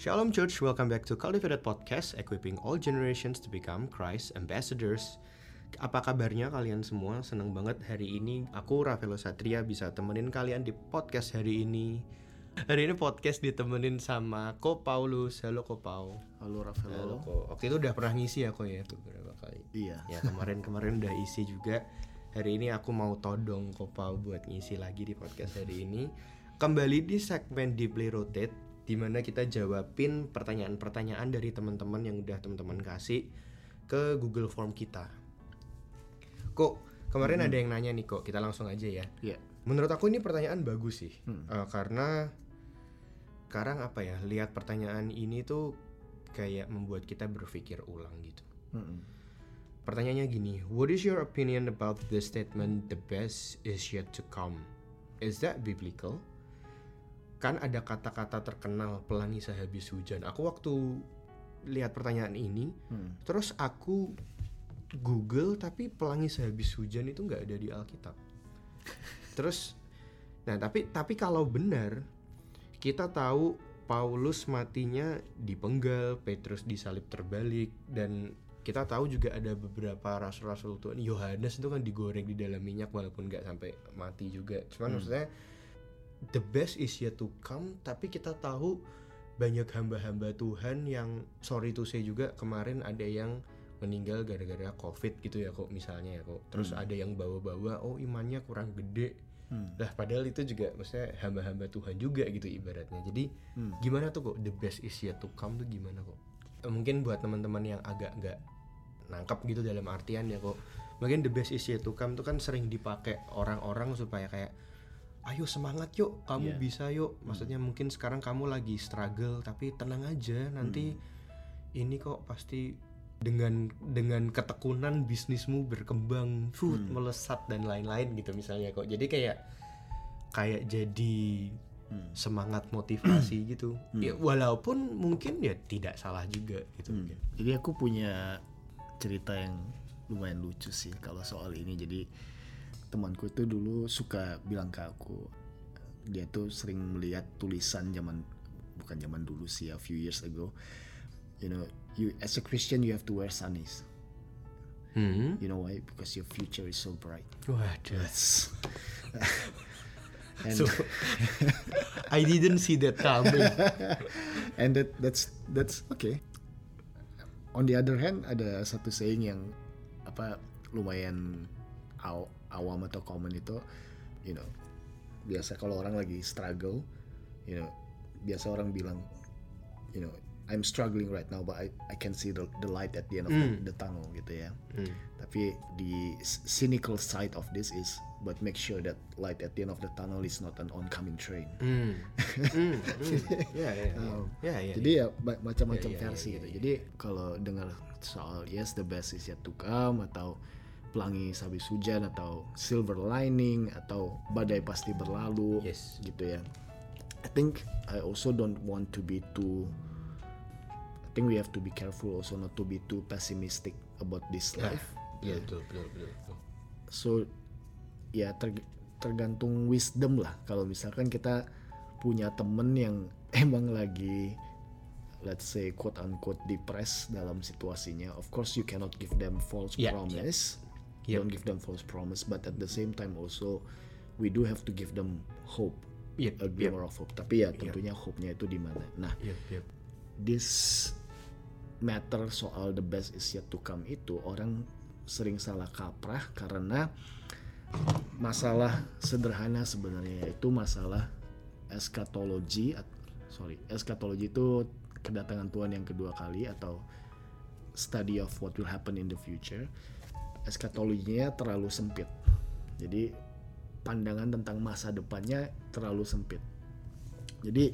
Shalom Church, welcome back to Cultivated Podcast, equipping all generations to become Christ ambassadors. Apa kabarnya kalian semua? Senang banget hari ini aku Rafael Satria bisa temenin kalian di podcast hari ini. Hari ini podcast ditemenin sama Ko Paulus. Halo Ko Pau. Halo Rafael. Halo Ko. Waktu itu udah pernah ngisi ya Ko ya beberapa kali. Iya. Ya kemarin-kemarin udah isi juga. Hari ini aku mau todong Ko Pau buat ngisi lagi di podcast hari ini. Kembali di segmen Deeply Rotate di mana kita jawabin pertanyaan-pertanyaan dari teman-teman yang udah teman-teman kasih ke Google Form kita. Kok kemarin ada yang nanya nih kok, kita langsung aja ya. Iya. Menurut aku ini pertanyaan bagus sih, Eh, karena sekarang apa ya, lihat pertanyaan ini tuh kayak membuat kita berpikir ulang gitu. Mm-mm. Pertanyaannya gini, what is your opinion about the statement the best is yet to come? Is that biblical? Kan ada kata-kata terkenal pelangi sehabis hujan. Aku waktu lihat pertanyaan ini, terus aku Google tapi pelangi sehabis hujan itu nggak ada di Alkitab. Terus, nah tapi tapi kalau benar kita tahu Paulus matinya dipenggal, Petrus disalib terbalik, dan kita tahu juga ada beberapa rasul-rasul Tuhan. Yohanes itu kan digoreng di dalam minyak walaupun nggak sampai mati juga. Cuman maksudnya the best is yet to come. Tapi kita tahu banyak hamba-hamba Tuhan yang sorry to say juga kemarin ada yang meninggal gara-gara covid gitu ya kok misalnya ya kok. Terus ada yang bawa-bawa oh imannya kurang gede. Lah padahal itu juga maksudnya hamba-hamba Tuhan juga gitu ibaratnya. Jadi gimana tuh kok the best is yet to come tuh gimana kok? Mungkin buat teman-teman yang agak nggak nangkap gitu dalam artian ya kok. Mungkin the best is yet to come tuh kan sering dipakai orang-orang supaya kayak ayo semangat yuk. Kamu bisa yuk. Maksudnya mungkin sekarang kamu lagi struggle tapi tenang aja. Nanti ini kok pasti dengan dengan ketekunan bisnismu berkembang food melesat dan lain-lain gitu misalnya kok. Jadi kayak kayak jadi semangat motivasi gitu. Ya walaupun mungkin ya tidak salah juga gitu mungkin. Jadi aku punya cerita yang lumayan lucu sih kalau soal ini. Jadi temanku itu dulu suka bilang ke aku, dia tuh sering melihat tulisan zaman bukan zaman dulu sih, a few years ago. You know, you as a Christian you have to wear sunnies. Hmm. You know why? Because your future is so bright. Waduh. And So, I didn't see that coming. and that that's that's okay. On the other hand, ada satu saying yang apa lumayan aw, awam atau common itu, you know, biasa kalau orang lagi struggle, you know, biasa orang bilang, you know, I'm struggling right now, but I I can see the the light at the end of the, the tunnel gitu ya. Tapi the cynical side of this is, but make sure that light at the end of the tunnel is not an oncoming train. Hmm. Hmm, hmm. Ya, ya, ya. Ya, ya, Jadi ya ba- macam-macam Iya, iya, versi iya, gitu. Jadi kalau dengar soal yes the best is yet to come atau pelangi habis hujan atau silver lining atau badai pasti berlalu Yes. gitu ya. I think I also don't want to be too I think we have to be careful also not to be too pessimistic about this life. Betul, betul, betul, betul, betul. So ya ter- tergantung wisdom lah. Kalau misalkan kita punya temen yang emang lagi let's say quote unquote depressed dalam situasinya, of course you cannot give them false Yeah, promise. Yep. Don't give them false promise, but at the same time also we do have to give them hope. Yep, a glimmer of hope. Tapi ya tentunya hope-nya itu di mana. Nah, Yep, yep. this matter soal the best is yet to come itu orang sering salah kaprah karena masalah sederhana sebenarnya yaitu masalah eskatologi at- sorry eskatologi itu kedatangan Tuhan yang kedua kali atau study of what will happen in the future eskatologinya terlalu sempit jadi pandangan tentang masa depannya terlalu sempit jadi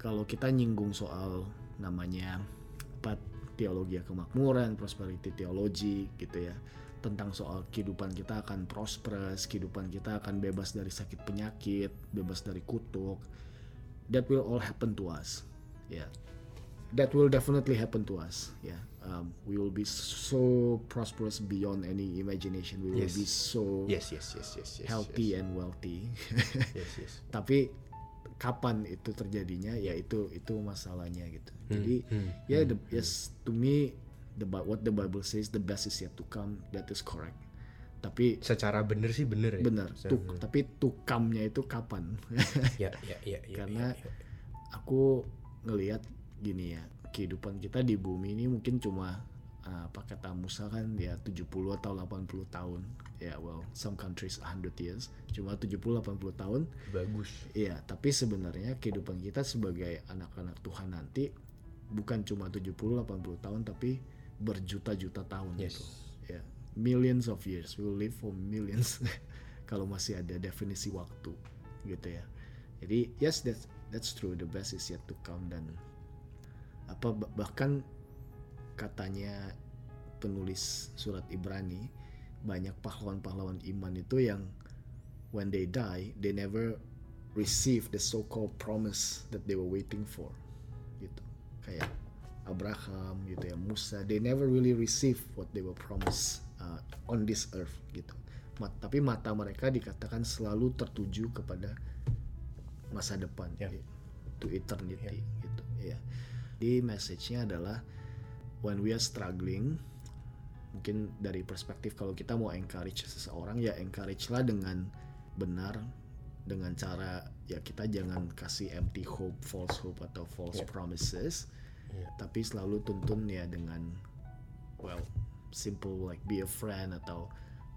kalau kita nyinggung soal namanya apa teologi kemakmuran, prosperity theology gitu ya. Tentang soal kehidupan kita akan prosperous, kehidupan kita akan bebas dari sakit penyakit, bebas dari kutuk. That will all happen to us. Ya. That will definitely happen to us. Ya. Um, we will be so prosperous beyond any imagination. We will Yes. be so Yes, yes, yes, yes, yes. healthy and wealthy. Yes, yes. Tapi kapan itu terjadinya ya itu itu masalahnya gitu Hmm, jadi hmm, ya the, yes to me the what the Bible says the best is yet to come that is correct tapi secara bener sih bener ya benar Secara to, tapi to come-nya itu kapan ya ya ya ya Karena ya, ya. aku ngelihat gini ya kehidupan kita di bumi ini mungkin cuma uh, apa kata Musa kan ya 70 atau 80 tahun ya well some countries 100 years cuma 70 80 tahun bagus Iya, tapi sebenarnya kehidupan kita sebagai anak-anak Tuhan nanti bukan cuma 70 80 tahun tapi berjuta-juta tahun Yes. gitu. Ya, millions of years. We will live for millions kalau masih ada definisi waktu gitu ya. Jadi, yes that's that's true. The best is yet to come dan apa bah- bahkan katanya penulis surat Ibrani banyak pahlawan-pahlawan iman itu yang when they die they never receive the so-called promise that they were waiting for gitu. Kayak Abraham gitu ya Musa they never really receive what they were promised uh, on this earth gitu. Ma- tapi mata mereka dikatakan selalu tertuju kepada masa depan Ya. to eternity gitu ya di message-nya adalah when we are struggling mungkin dari perspektif kalau kita mau encourage seseorang ya encourage lah dengan benar dengan cara ya kita jangan kasih empty hope, false hope atau false Ya. promises, Ya. tapi selalu tuntun ya dengan well simple like be a friend atau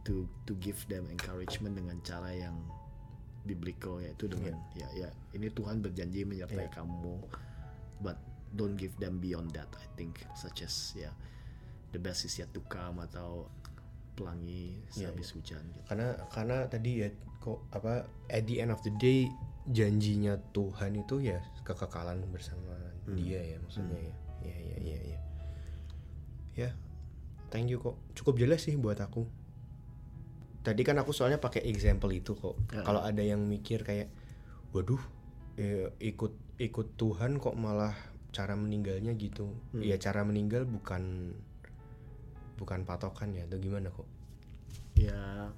to to give them encouragement dengan cara yang biblical yaitu dengan ya ya ini Tuhan berjanji menyertai Ya. kamu, but don't give them beyond that I think such as ya the best is yet to come atau pelangi Ya, sehabis hujan gitu. karena karena tadi ya kok apa at the end of the day janjinya Tuhan itu ya kekekalan bersama dia ya maksudnya ya. Ya ya ya ya. Ya thank you kok. Cukup jelas sih buat aku. Tadi kan aku soalnya pakai example itu kok. Ya. kalau ada yang mikir kayak waduh eh, ikut ikut Tuhan kok malah cara meninggalnya gitu. Ya cara meninggal bukan bukan patokan ya atau gimana kok? Ya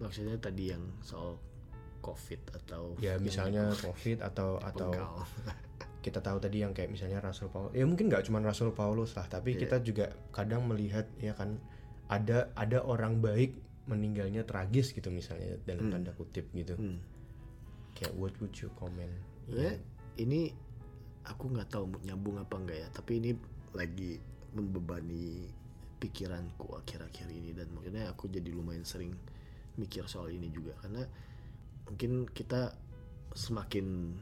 maksudnya tadi yang soal covid atau ya misalnya covid atau atau kita tahu tadi yang kayak misalnya Rasul Paulus. Ya mungkin nggak cuma Rasul Paulus lah tapi kita juga kadang melihat ya kan ada ada orang baik meninggalnya tragis gitu misalnya dalam tanda kutip gitu. Hmm. kayak what would you comment? Ya, ini aku nggak tahu nyambung apa enggak ya tapi ini lagi membebani pikiranku akhir-akhir ini dan makanya aku jadi lumayan sering mikir soal ini juga karena mungkin kita semakin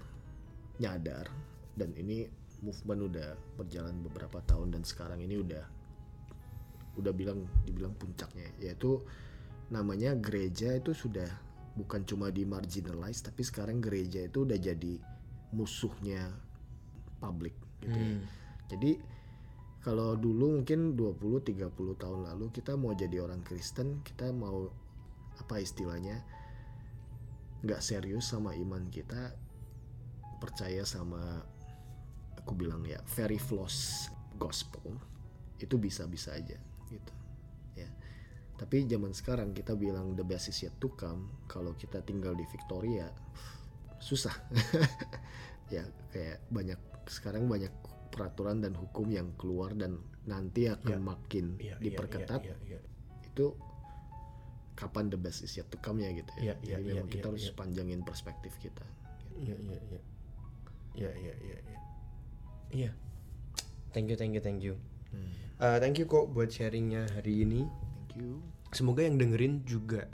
nyadar dan ini movement udah berjalan beberapa tahun dan sekarang ini udah udah bilang dibilang puncaknya yaitu namanya gereja itu sudah bukan cuma di marginalize tapi sekarang gereja itu udah jadi musuhnya publik gitu ya. Hmm. Jadi kalau dulu mungkin 20 30 tahun lalu kita mau jadi orang Kristen, kita mau apa istilahnya nggak serius sama iman kita, percaya sama aku bilang ya very floss gospel itu bisa-bisa aja gitu ya tapi zaman sekarang kita bilang the best is yet to come kalau kita tinggal di Victoria susah ya kayak banyak sekarang banyak peraturan dan hukum yang keluar dan nanti akan Ya. makin Iya, iya, diperketat iya, iya, iya. itu kapan the best is yet to come ya gitu ya iya, jadi iya, memang kita iya, harus iya. panjangin perspektif kita Iya iya iya. Iya iya iya iya. Iya. Thank you thank you thank you. Uh, thank you kok buat sharingnya hari ini. thank you Semoga yang dengerin juga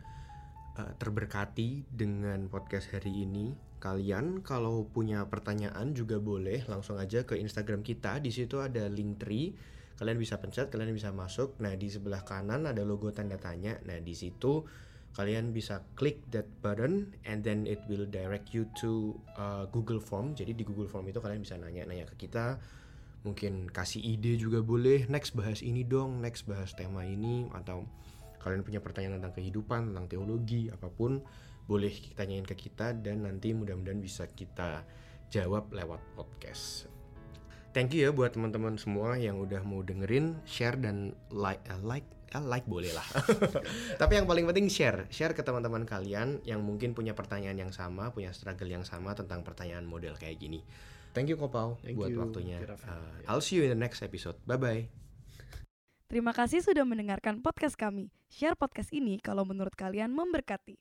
uh, terberkati dengan podcast hari ini. Kalian kalau punya pertanyaan juga boleh langsung aja ke Instagram kita. Di situ ada link tree. Kalian bisa pencet, kalian bisa masuk. Nah, di sebelah kanan ada logo tanda tanya. Nah, di situ kalian bisa klik that button and then it will direct you to uh, Google Form. Jadi di Google Form itu kalian bisa nanya-nanya ke kita. Mungkin kasih ide juga boleh. Next bahas ini dong, next bahas tema ini atau kalian punya pertanyaan tentang kehidupan, tentang teologi, apa pun boleh tanyain ke kita dan nanti mudah-mudahan bisa kita jawab lewat podcast. Thank you ya buat teman-teman semua yang udah mau dengerin, share dan like, eh, like, ya like boleh lah. Tapi yang paling penting share, share ke teman-teman kalian yang mungkin punya pertanyaan yang sama, punya struggle yang sama tentang pertanyaan model kayak gini. Thank you Kopau Thank buat you, waktunya. Uh, I'll see you in the next episode. Bye bye. Terima kasih sudah mendengarkan podcast kami. Share podcast ini kalau menurut kalian memberkati.